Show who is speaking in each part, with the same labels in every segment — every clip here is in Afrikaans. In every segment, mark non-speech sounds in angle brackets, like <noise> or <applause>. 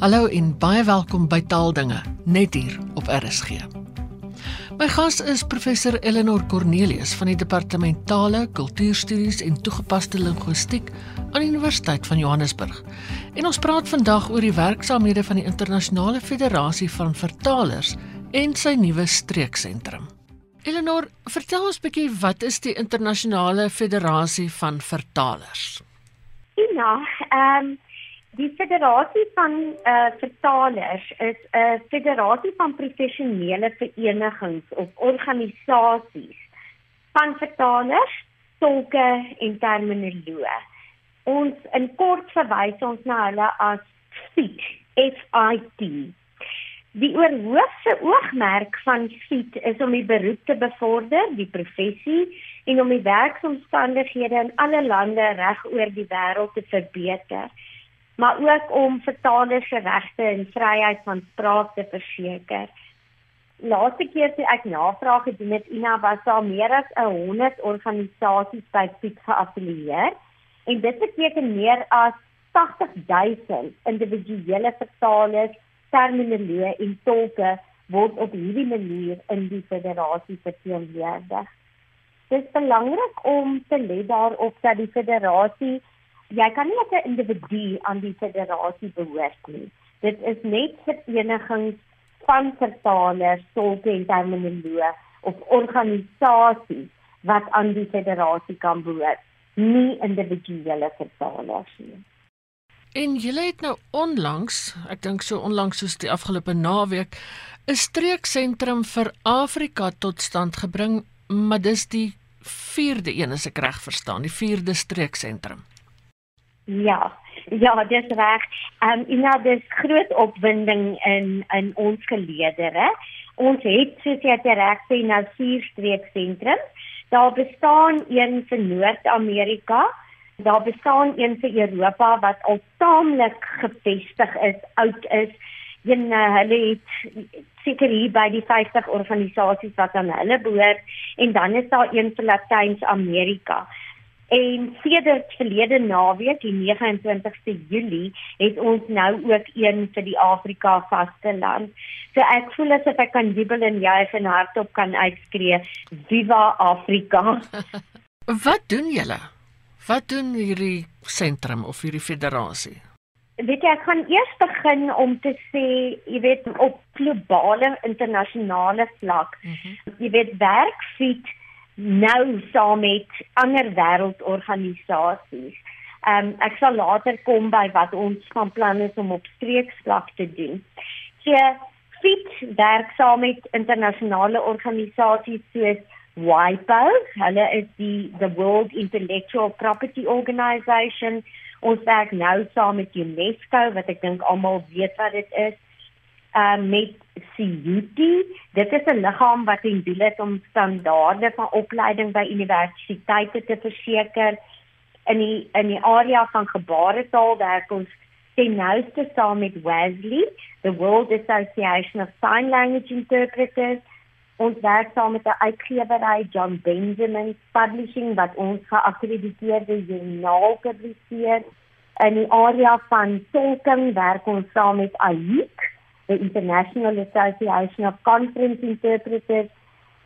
Speaker 1: Hallo en baie welkom by Taaldinge net hier op RSG. My gas is professor Eleanor Cornelius van die Departement Tale, Kultuurstudies en Toegepaste Linguistiek aan die Universiteit van Johannesburg. En ons praat vandag oor die werksaamhede van die Internasionale Federasie van Vertalers en sy nuwe streeksentrum. Eleanor, vertel ons bietjie wat is die Internasionale Federasie van Vertalers?
Speaker 2: Ja, ehm um Die federasie van eh uh, vertalers is 'n federasie van professionele verenigings of organisasies van vertalers, tolke en terminoloë. Ons in kort verwys ons na hulle as FIT, FIT. Die oorhoofse oogmerk van FIT is om die beroep te bevorder, die professie en om die werksomstandighede in alle lande reg oor die wêreld te verbeter maar ook om vertalers se regte en vryheid van spraak te verseker. Laaste keer toe ek navraag gedoen het, Ina was daar meer as 100 organisasies by Piet geaffilieer en dit beteken meer as 80000 individuele vertalers, terminoloë en tolke word op hierdie manier in die federasie verteenwoordig. Dit is belangrik om te let daarop dat die federasie jy kan nie as 'n individu aan die federasie behoort nie. Dit is net verenigings van vertalers, tolke en terminoloë of organisasies wat aan die federasie kan behoort, nie individuele vertalers nie.
Speaker 1: En julle het nou onlangs, ek dink so onlangs soos die afgelope naweek, 'n streeksentrum vir Afrika tot stand gebring, maar dis die 4de een as ek reg verstaan, die 4de streeksentrum.
Speaker 2: Ja, ja, dis reg. Ehm um, ja, dis groot opwinding in in ons geleedere. Ons het soos jy reg sê nou vier streeksentrums. Daar bestaan een vir Noord-Amerika, daar bestaan een vir Europa wat al taamlik gevestig is, oud is. Een uh, hulle het seker hier by die 50 organisasies wat aan hulle behoort en dan is daar een vir Latyns-Amerika. En sedert verlede naweek, die 29ste Julie, het ons nou ook een vir die Afrika vasteland. So ek voel asof ek kan jubel en juig en hardop kan uitskree, "Viva Afrika!" <laughs>
Speaker 1: Wat doen julle? Wat doen hierdie sentrum of hierdie federasie?
Speaker 2: Weet jy, ek gaan eers begin om te sê, jy weet, op globale internasionale vlak, mm -hmm. jy weet, werkfiet nou saam met ander wêreldorganisasies. Ehm um, ek sal later kom by wat ons van plan is om op streeksvlak te doen. So FIT werk saam met internasionale organisasies soos WIPO, hulle is die the World Intellectual Property Organization. Ons werk nou saam met UNESCO wat ek dink almal weet wat dit is uh, met CUT. Dit is 'n liggaam wat in doel het om standaarde van opleiding by universiteite te verseker in die in die area van gebaretaal werk ons ten nouste saam met Wesley, the World Association of Sign Language Interpreters. Ons werk saam met 'n uitgewery John Benjamin Publishing wat ons geakkrediteerde joernaal publiseer. In die area van tolking werk ons saam met AIC the International Association of Conference Interpreters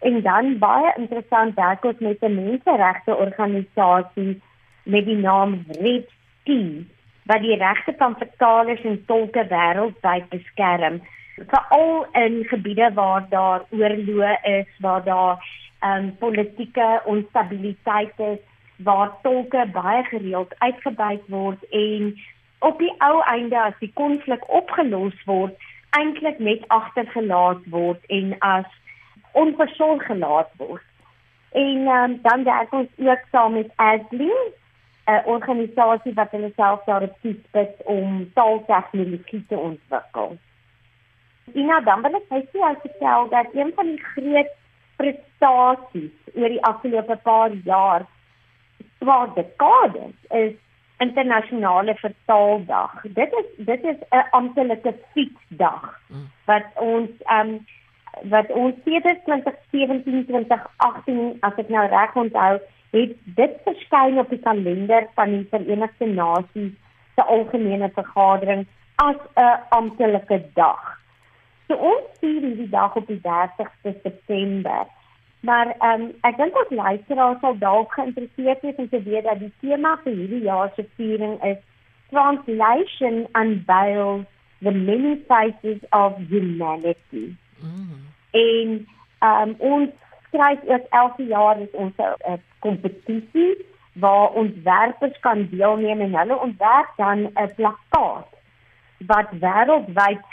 Speaker 2: en dan baie interessant werk ons met 'n menseregte organisasie met die naam Red Team wat die regte van vertalers en tolke wêreldwyd beskerm veral in gebiede waar daar oorloë is waar daar um, politieke onstabiliteit is waar tolke baie gereeld uitgebuit word en op die ou einde as die konflik opgelos word eintlik net agtergelaat word en as onversorg gelaat word. En um, dan werk ons ook saam met ASLI, 'n organisasie wat hulle self daarop spits om taaltegnologie te ontwikkel. Ina dan wil ek as ek sê dat een van die groot prestasies oor die afgelope paar jaar swaar dekades is internasionale vertaaldag. Dit is dit is 'n amptelike fietsdag wat ons ehm um, wat ons sedert 2017 2018 as ek nou reg onthou, het dit verskyn op die kalender van die Verenigde Nasies se algemene vergadering as 'n amptelike dag. So ons vier hierdie dag op die 30ste September. Maar ehm um, ek dink ons luisteraars sal dalk geïnteresseerd wees om te weet dat die tema vir hierdie jaar se viering is Translation Unveils the Many Faces of Humanity. Mm. En ehm um, ons skryf ook elke jaar is ons 'n kompetisie waar ontwerpers kan deelneem en hulle ontwerp dan 'n plakkaat wat wêreldwyd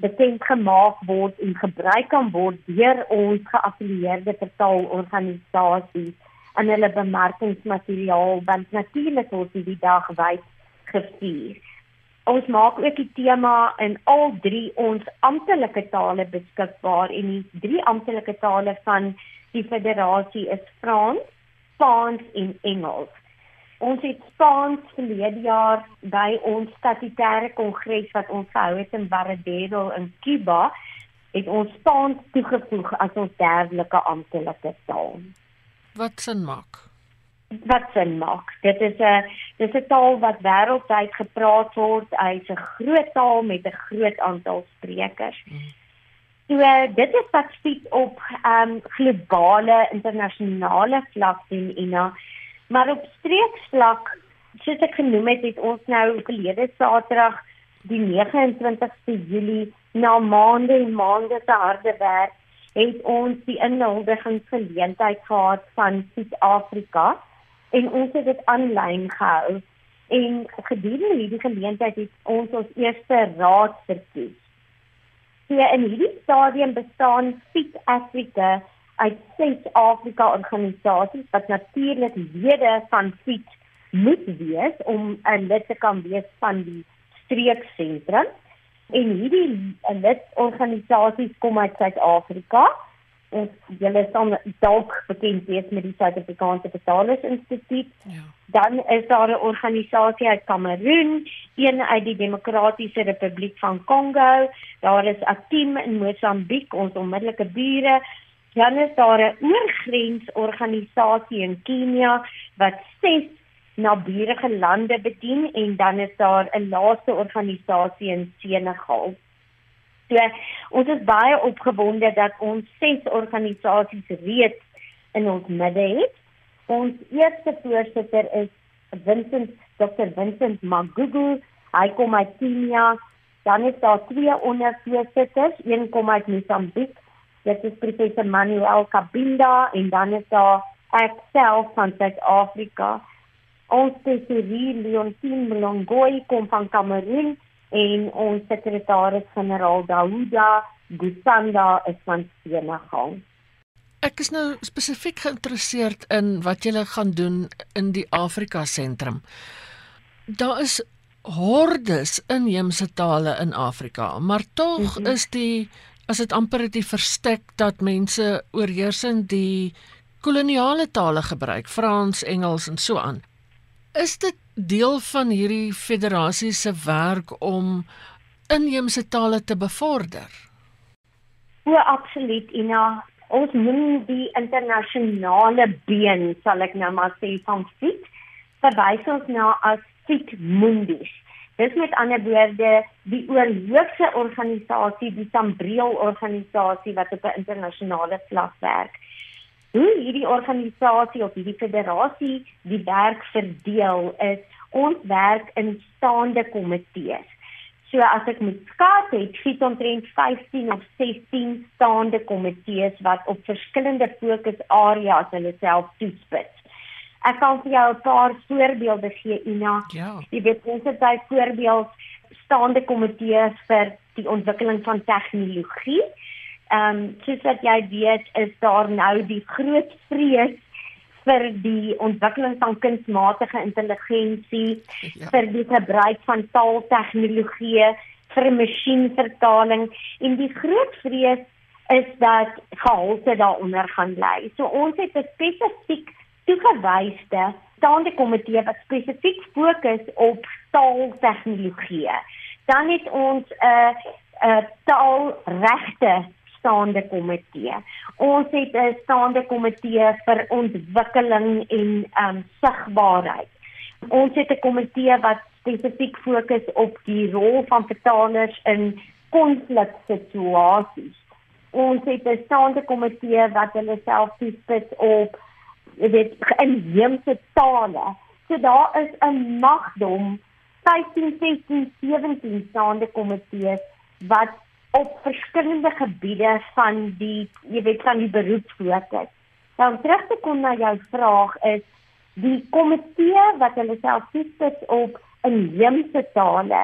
Speaker 2: bekend gemaak word en gebruik kan word deur ons geaffilieerde vertaalorganisasies en hulle bemarkingsmateriaal want natuurlik word die dag wyd gevier. Ons maak ook die tema in al drie ons amptelike tale beskikbaar en die drie amptelike tale van die federasie is Frans, Spaans en Engels. Ons het Spaans verlede jaar by ons statutêre kongres wat ons gehou het in Varadero in Cuba, het ons Spaans toegevoeg as ons derdelike amptelike taal.
Speaker 1: Wat sin maak?
Speaker 2: Wat sin maak? Dit is 'n dis 'n taal wat wêreldwyd gepraat word. Hy's 'n groot taal met 'n groot aantal sprekers. Hmm. So dit is wat spesifiek op ehm um, globale internasionale vlak doen Ina. Maar op streeksvlak, soos ek genoem het, het ons nou verlede Saterdag die 29ste Julie na maande en maande se harde werk het ons die inhuldigingsgeleentheid gehad van Suid-Afrika en ons het dit aanlyn gehou en gedurende hierdie geleentheid het ons ons eerste raad verkies. So in hierdie stadium bestaan Fit Africa uit ses Afrika organisasies wat natuurlik lede van Fit moet wees om 'n lid te kan wees van die streeksentrum. En hierdie lidorganisasies kom uit Suid-Afrika ons julle sal dalk bekend wees met die Suid-Afrikaanse Betalers Instituut. Ja. Dan is daar 'n organisasie uit Kameroen, een uit die Demokratiese Republiek van Kongo, daar is 'n team in Mosambiek, ons onmiddellike bure. Dan is daar 'n oorgrensorganisasie in Kenia wat ses naburige lande bedien en dan is daar 'n laaste organisasie in Senegal. So ons is baie opgewonde dat ons ses organisasies reeds in ons midde het. Ons eerste voorsitter is Vincent Dr. Vincent Magugu. Hy kom uit Kenia. Dan is daar twee ondervoorsitters, een kom uit Mosambiek. Dit is professor Manuel Kabinda en dan is daar ek self van Suid-Afrika. Ons spesialis Leontine Mlongoi kom van Kameroen en ons sekretaris-generaal Dauda Gusanda is van Senegal.
Speaker 1: Ek is nou spesifiek geïnteresseerd in wat julle gaan doen in die Afrika sentrum. Daar is hordes inheemse tale in Afrika, maar tog mm -hmm. is die as dit amper die verstek dat mense oorheersend die koloniale tale gebruik, Frans, Engels en so aan. Is dit deel van hierdie federasie se werk om inheemse tale te bevorder?
Speaker 2: Ja, absoluut, Ina. Ons moet die internasionale been, sal ek nou maar sê, van FIT verwys ons na as FIT Mundus. Dis met ander woorde die oorhoofse organisasie, die Sambreel organisasie wat op 'n internasionale vlak werk hoe hierdie organisasie of hierdie federasie die werk verdeel is ons werk in staande komitees. So as ek moet skat het, het omtrent 15 of 16 staande komitees wat op verskillende fokusareas hulle self toespits. Ek kan vir jou 'n paar voorbeelde gee, Ina. Ja. Jy weet ons het byvoorbeeld staande komitees vir die ontwikkeling van tegnologie ehm um, soos wat jy weet is daar nou die groot vrees vir die ontwikkeling van kunsmatige intelligensie ja. vir die gebruik van taaltegnologie vir masjienvertaling en die groot vrees is dat gehalte daaronder gaan lê. So ons het 'n spesifiek toegewyde staande komitee wat spesifiek fokus op taaltegnologie. Dan het ons 'n uh, 'n uh, taalregte staande komitee. Ons het 'n staande komitee vir ontwikkeling en ehm um, sigbaarheid. Ons het 'n komitee wat spesifiek fokus op die rol van vertalers in konfliksituasies. Ons het 'n staande komitee wat hulle self toespits op dit inheemse tale. So daar is 'n magdom 15, 16, 17 staande komitees wat op verskillende gebiede van die jy weet van die beroep fokus. Nou terug te kom na jou vraag is die komitee wat hulle self toespits op inheemse tale.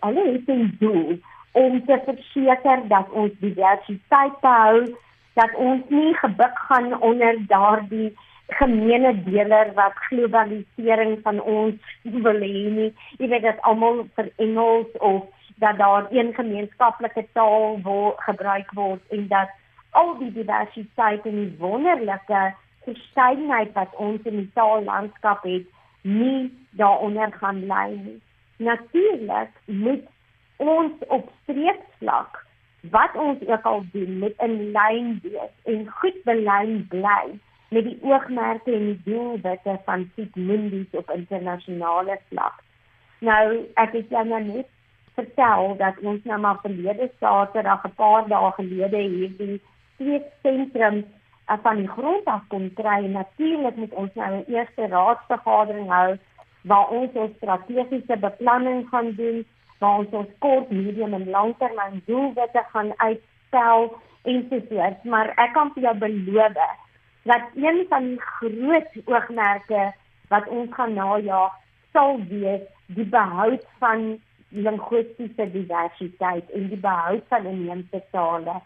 Speaker 2: Hulle het 'n doel om te verseker dat ons diversiteit hou, dat ons nie gebuk gaan onder daardie gemeene deler wat globalisering van ons wil hê nie. Jy weet dat almal vir Engels of dat daar een gemeenskaplike taal word gebruik word en dat al die diversiteit en die wonderlike verskeidenheid wat ons in die taallandskap het, nie daaronder gaan lê nie. Natuurlik moet ons op streeksvlak wat ons ook al doen met 'n lyn wees en goed belyn bly met die oogmerke en die doelwitte van Sigmundis op internasionale vlak. Nou, ek het jou nou net vertel dat ons nou maar verlede Saterdag 'n paar dae gelede hierdie streeksentrum van die grond af kon kry. Natuurlik moet ons nou 'n eerste raadsvergadering hou waar ons ons strategiese beplanning gaan doen waar ons ons kort, medium en langtermyn doelwitte gaan uitstel en so voort. Maar ek kan vir jou beloof dat een van die groot oogmerke wat ons gaan najag sal wees die behoud van linguistiese diversiteit en die behoud van inheemse tale.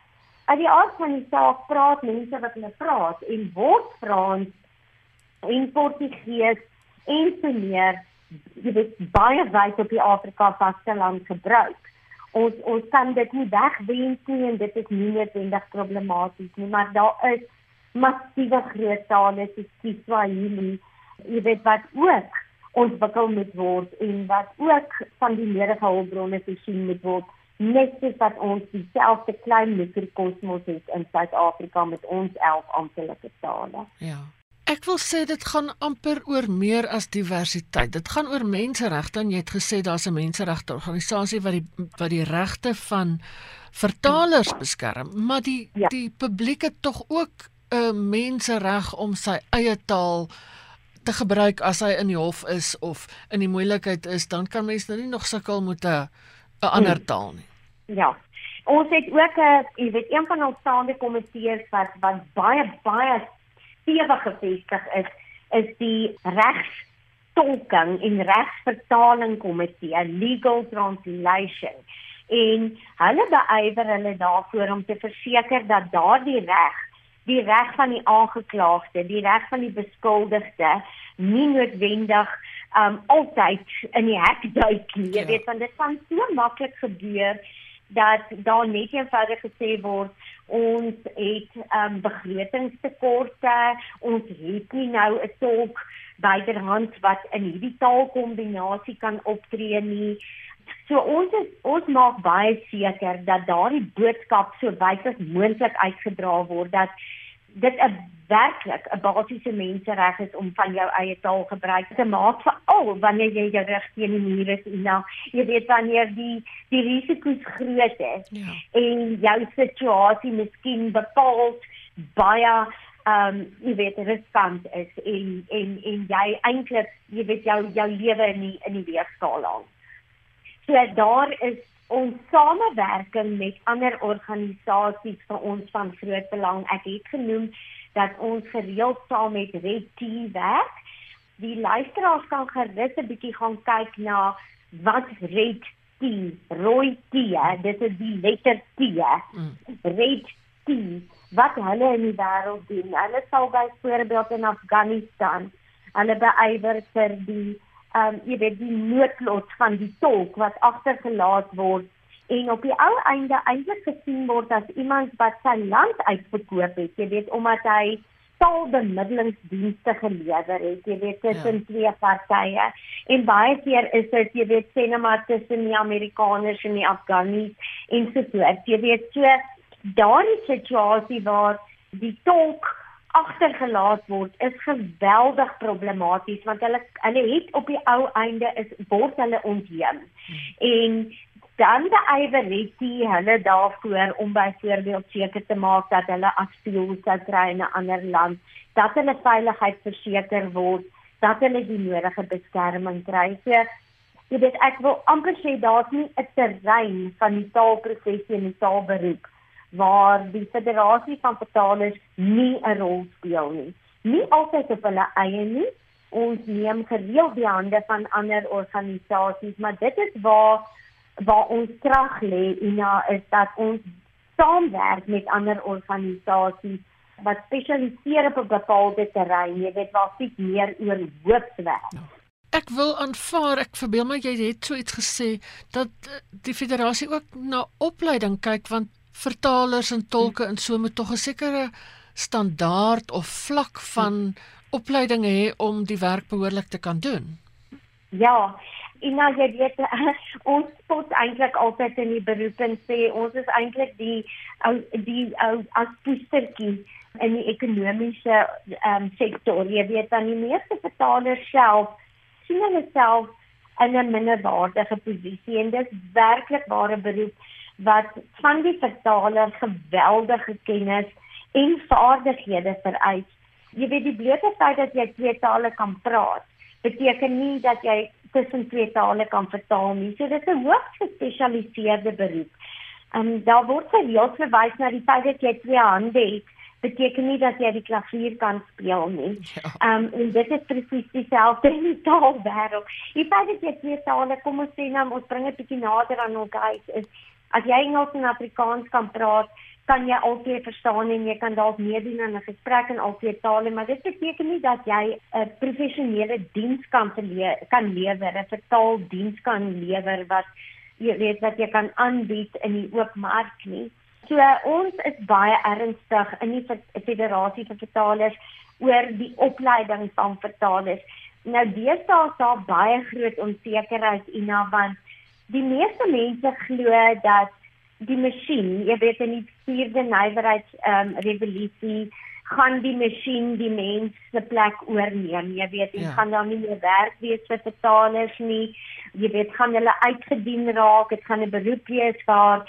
Speaker 2: Uit die aard van die saak praat mense wat hulle praat en word Frans en Portugees en so meer jy weet baie wyd op die Afrika vasteland gebruik. Ons ons kan dit nie wegwens nie en dit is nie noodwendig problematies nie, maar daar is massiewe groot tale soos Kiswahili, jy weet wat ook ontwikkel moet word en wat ook van die nodige hulpbronne voorsien moet word net soos wat ons dieselfde klein mikrokosmos het in Suid-Afrika met ons 11 amptelike tale.
Speaker 1: Ja. Ek wil sê dit gaan amper oor meer as diversiteit. Dit gaan oor menseregte en jy het gesê daar's 'n menseregte organisasie wat die wat die regte van vertalers beskerm, maar die ja. die publiek het tog ook 'n mensereg om sy eie taal te gebruik as hy in die hof is of in die moeilikheid is, dan kan mens nou nie nog sukkel met 'n 'n ander hmm. taal nie.
Speaker 2: Ja. Ons het ook 'n jy weet een van ons staande komitees wat wat baie baie stewig gefestig is, is die regstolking en regsvertaling komitee, legal translation. En hulle beywer hulle daarvoor om te verseker dat daardie reg, die reg van die aangeklaagde, die reg van die beskuldigde nie noodwendig um altyd in die hek duik nie. Jy ja. weet want dit kan so maklik gebeur dat daar net eenvoudig gesê word ons het um begrotingstekorte ons het nie nou 'n tolk byderhand wat in hierdie taalkombinasie kan optree nie so ons is, ons maak baie seker dat daardie boodskap so wyd as moontlik uitgedra word dat dit 'n werklik 'n basiese mensereg is om van jou eie taal gebruik te maak vir al wanneer jy jou reg teen die muur is en nou jy weet wanneer die die risiko's groot is ja. en jou situasie miskien bepaal baie ehm um, jy weet riskant is en en en jy eintlik jy weet jou jou lewe in die, in die weegskaal aan. So daar is ons samewerking met ander organisasies vir ons van groot belang. Ek het genoem dat ons gereeld saam met Red Tea werk. Die luisteraars kan gerus 'n bietjie gaan kyk na wat Red Tea, rooi tee, dit is die letter T. Mm. Red Tea, wat hulle in die wêreld doen. Hulle sal byvoorbeeld in Afghanistan, hulle beywer vir die ehm um, jy weet die noodlot van die tolk wat agtergelaat word en op die ou einde eintlik gesien word as iemand wat sy land uitverkoop het jy weet omdat hy taalbemiddelingsdienste gelewer het jy weet tussen ja. twee partye en baie keer is dit jy weet sê net maar tussen die Amerikaners en die Afghanis en so voort jy weet so daardie situasie waar die tolk agtergelaat word is geweldig problematies want hulle hulle het op die ou einde is word hulle ontheem. En dan beëiwer het die hulle daarvoor om byvoorbeeld seker te maak dat hulle asiel sou kry in 'n ander land, dat hulle veiligheid verseker word, dat hulle die nodige beskerming kry. So jy weet ek wil amper sê daar's nie 'n terrein van die taalprofessie en die taalberoep waar die federasie van vertalers nie 'n rol speel nie. Nie altyd op hulle eie nie. Ons neem gereeld die hande van ander organisasies, maar dit is waar waar ons krag lê en ja, is dat ons saamwerk met ander organisasies wat spesialiseer op 'n bepaalde terrein. Jy weet waar sit meer oor hoofwerk. Ja.
Speaker 1: Ek wil aanvaar, ek verbeel my jy het so iets gesê dat eh, die federasie ook na opleiding kyk want vertalers en tolke en so moet tog 'n sekere standaard of vlak van opleiding hê om die werk behoorlik te kan doen.
Speaker 2: Ja, en nou jy weet <laughs> ons spot eintlik altyd in die beroep en sê ons is eintlik die ou die ou as poestertjie in die ekonomiese um, sektor. Jy weet dan die meeste vertalers self sien hulle self in 'n minderwaardige posisie en dis werklik ware beroep wat van die vertaler geweldige kennis en vaardighede vereis. Jy weet die blote feit dat jy twee tale kan praat, beteken nie dat jy tussen twee tale kan vertaal nie. So dit is 'n hoogs gespesialiseerde beroep. En daar word gereeld verwys na die feit dat jy twee hande het beteken nie dat jy die klavier kan speel nie. Ja. Ehm ja. um, en dit is presies dieselfde in die taalwêreld. Die feit dat jy twee tale, kom ons sê nou ons bring dit bietjie nader aan ons guys is As jy Engels en Afrikaans kan praat, kan jy altyd verstaan en jy kan dalk meedoen aan 'n gesprek in albei tale, maar dit beteken nie dat jy 'n professionele diens kan kan lewer, 'n vertaaldiens kan lewer wat jy weet wat jy kan aanbied in die oop mark nie. So ons is baie ernstig in die federasie vir vertalers oor die opleiding van vertalers. Nou deesdae is daar baie groot onsekerheid in na want die meeste mense glo dat die masjien, jy weet in die vierde nywerheids ehm um, revolusie gaan die masjien die mens se plek oorneem. Jy weet, dit ja. gaan dan nie meer werk wees vir vertalers nie. Jy weet, gaan hulle uitgedien raak. Dit gaan 'n beroep wees waar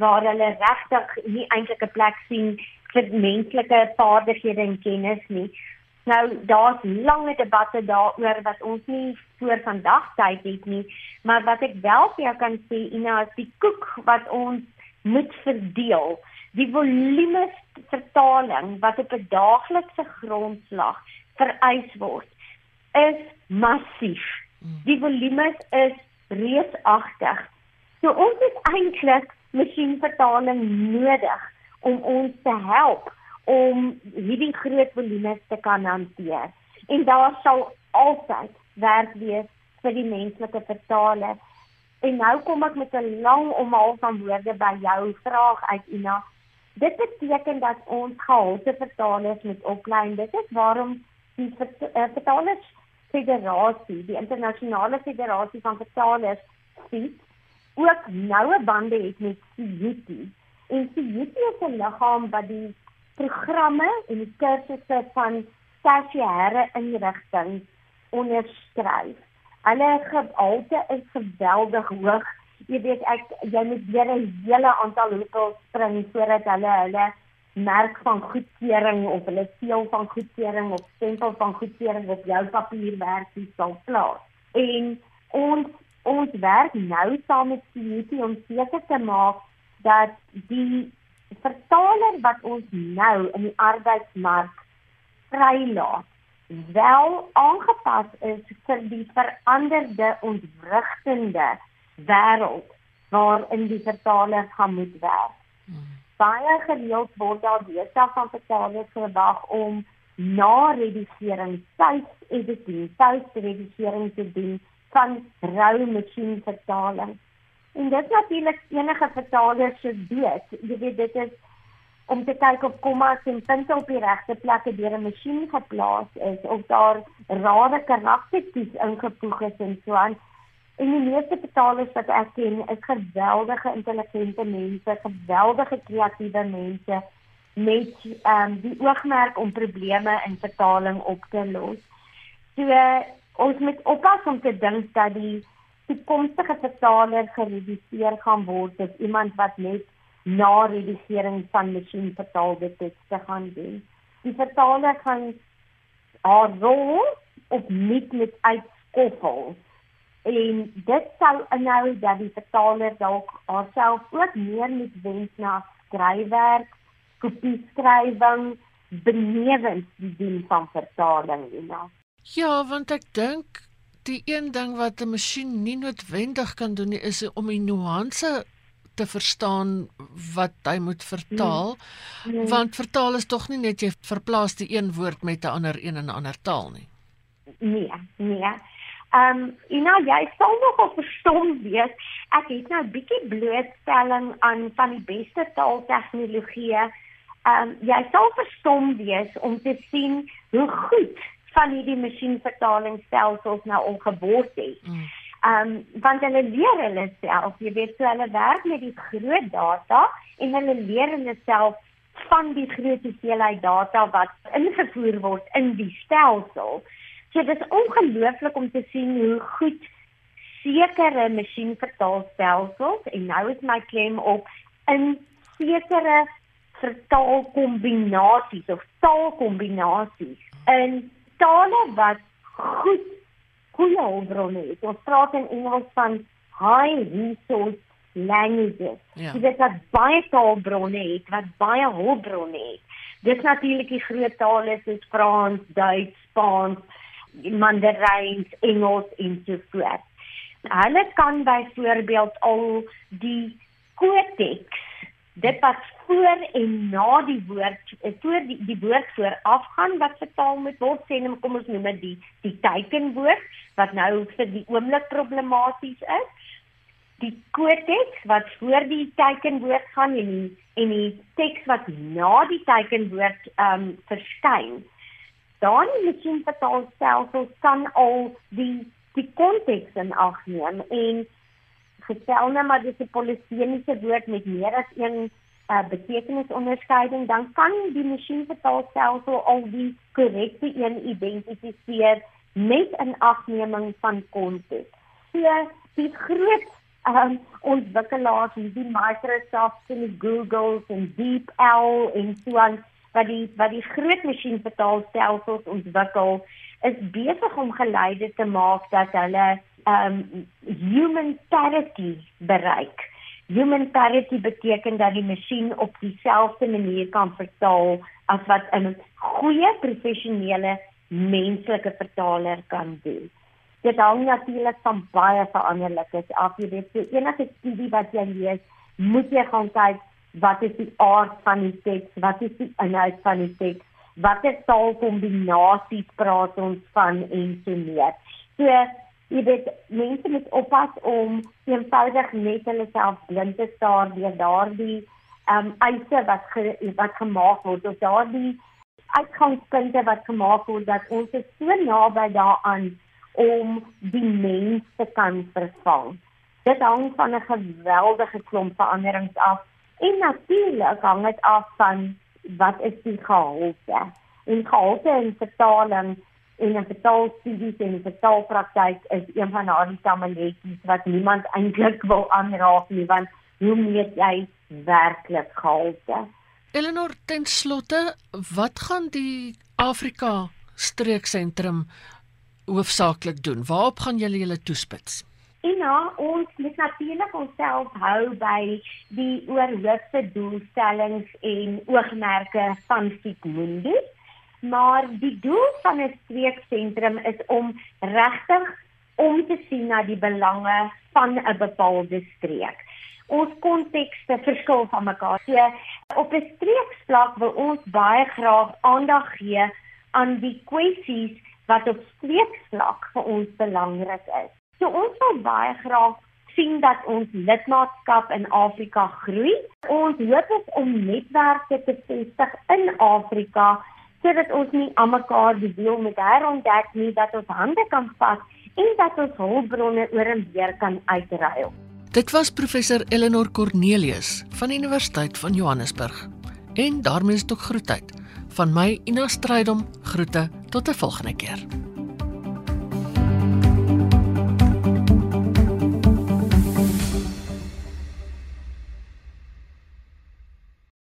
Speaker 2: waar hulle regtig nie eintlik 'n plek sien vir menslike vaardighede en kennis nie. Nou daar's lange debatte daaroor wat ons nie voor vandag tyd het nie, maar wat ek wel vir jou kan sê, Ina, is die koek wat ons moet verdeel, die volume vertaling wat op 'n daaglikse grondslag vereis word, is massief. Die volume is reusagtig. So ons het eintlik masjienvertaling nodig om ons te help om hierdie groot volumes te kan hanteer. En daar sal altyd werk wees vir die menslike vertaler. En nou kom ek met 'n lang omhaal van woorde by jou vraag uit Ina. Dit beteken dat ons gehalte vertalers moet oplei. Dit is waarom die eh, vertalers federasie, die internasionale federasie van vertalers, sien ook noue bande het met CUT. En CUT is 'n liggaam wat die programme en die kursusse van tersiêre inrigting onderskryf. Hulle gehalte is geweldig hoog. Jy weet ek jy moet weer 'n hele aantal hoepels spring voordat hulle hulle merk van goedkeuring of hulle seël van goedkeuring of stempel van goedkeuring op jou papierwerkie sal plaas. En ons ons werk nou saam met CUT om seker te maak dat die vertaler wat ons nou in die arbeidsmark vrylaat wel aangepas is vir die veranderde ontwrigtende wêreld waarin die vertaler gaan moet werk. Hmm. Baie gereeld word daar besig van vertalers verwag om na redigering tuis editing, tuis redigering te doen van rou masjienvertaling. En dit natuurlik enige vertaler se dood. Jy weet dit is om te kyk of kommas en punte op die regte plekke deur 'n masjien geplaas is of daar rare karaktertjies ingevoeg is en so aan. En die meeste vertalers wat ek ken, is geweldige intelligente mense, geweldige kreatiewe mense met ehm um, die oogmerk om probleme in vertaling op te los. So ons moet oppas om te dink dat die toekomstige vertaler gereduseer gaan word as iemand wat net na redigering van masjienvertaalde tekste gaan doen. Die vertaler gaan haar rol op nie met uitskoffel en dit sal inhou dat die vertaler dalk haarself ook meer moet wend na skryfwerk, kopieskrywing, benewens die doen van vertaling, you know.
Speaker 1: Ja, want ek dink die een ding wat 'n masjien nie noodwendig kan doen nie is om die nuance te verstaan wat hy moet vertaal. Nee. Nee. Want vertaal is tog nie net jy verplaas die een woord met 'n ander een in 'n ander taal nie.
Speaker 2: Nee, nee. Ehm, um, you know, jy sal nog op verstom wees. Ek het nou 'n bietjie blootstelling aan van die beste taaltegnologieë. Ehm, um, jy sal verstom wees om te sien hoe goed van hierdie masjienvertalingsstelsels nou ongeword het. Mm. Ehm um, want hulle leer hulle self, jy weet, so hulle werk met die groot data en hulle leer hulle self van die groot hoeveelheid data wat ingevoer word in die stelsel. So dit is ongelooflik om te sien hoe goed sekere masjienvertaalstelsels en nou is my klem op in sekere vertaalkombinasies of taalkombinasies in tale wat goed goeie hulpbronne het. Ons praat in Engels van high resource languages. Ja. Dit is baie taalbronne het wat baie hulpbronne het. Dis natuurlik die groot tale soos Frans, Duits, Spaans, Mandarijn, Engels en so voort. Hulle kan byvoorbeeld al die kodeks dit wat voor en na die woord eh, voor die, die woord vooraf gaan wat vertaal moet word sê net kom ons noem dit die die tekenwoord wat nou vir die oomblik problematies is. Die kodeks wat voor die tekenwoord gaan en die, en die teks wat na die tekenwoord ehm um, verskyn dan miskien vertaal selfs kan al die die konteks in ag neem en gestel nou maar dis 'n polisemiese woord met meer as een uh, betekenisonderskeiding dan kan die masjienvertaalstelsel al die korrekte een identifiseer met 'n afneming van konteks. So die groot um, ontwikkelaars die Microsoft en die Googles en DeepL en so aan wat die wat die groot masjienvertaalstelsels ontwikkel is besig om geleide te maak dat hulle um human parity bereik. Human parity beteken dat die masjien op dieselfde manier kan vertaal as wat 'n goeie professionele menslike vertaler kan doen. Dit hang natuurlik van baie veranderlikes af. Jy weet, so enige studie wat jy lees, moet jy gaan kyk wat is die aard van die teks, wat is die inhoud van die teks, watter taalkombinasies praat ons van en so meer. So jy weet mense moet oppas om eenvoudig net hulle self blind te staar deur daardie ehm um, eise wat ge, wat gemaak word of daardie uitgangspunte wat gemaak word dat ons so naby daaraan om die mens te kan vervang. Dit hang van 'n geweldige klomp veranderings af en natuurlik hang dit af van wat is die gehalte. En gehalte in vertaling en 'n vertaalstudies en 'n vertaalpraktyk is een van daardie tamaletjies wat niemand eintlik wil aanraak nie want hoe meet jy werklik gehalte?
Speaker 1: Eleanor ten slotte, wat gaan die Afrika streeksentrum hoofsaaklik doen? Waarop gaan julle julle toespits?
Speaker 2: En nou, ons moet natuurlik onsself hou by die oorhoofde doelstellings en oogmerke van Fikmundi maar die doel van 'n streeksentrum is om regtig om te sien na die belange van 'n bepaalde streek. Ons kontekste verskil van mekaar. So op 'n streeksvlak wil ons baie graag aandag gee aan die kwessies wat op streeksvlak vir ons belangrik is. So ons wil baie graag sien dat ons lidmaatskap in Afrika groei. Ons hoop om netwerke te vestig in Afrika sodat ons nie almekaar die deel met herontdek nie dat ons hande kan vat en dat ons hulpbronne oor en weer kan uitruil.
Speaker 1: Dit was professor Eleanor Cornelius van die Universiteit van Johannesburg. En daarmee is dit ook groetheid van my Ina Strydom groete tot 'n volgende keer.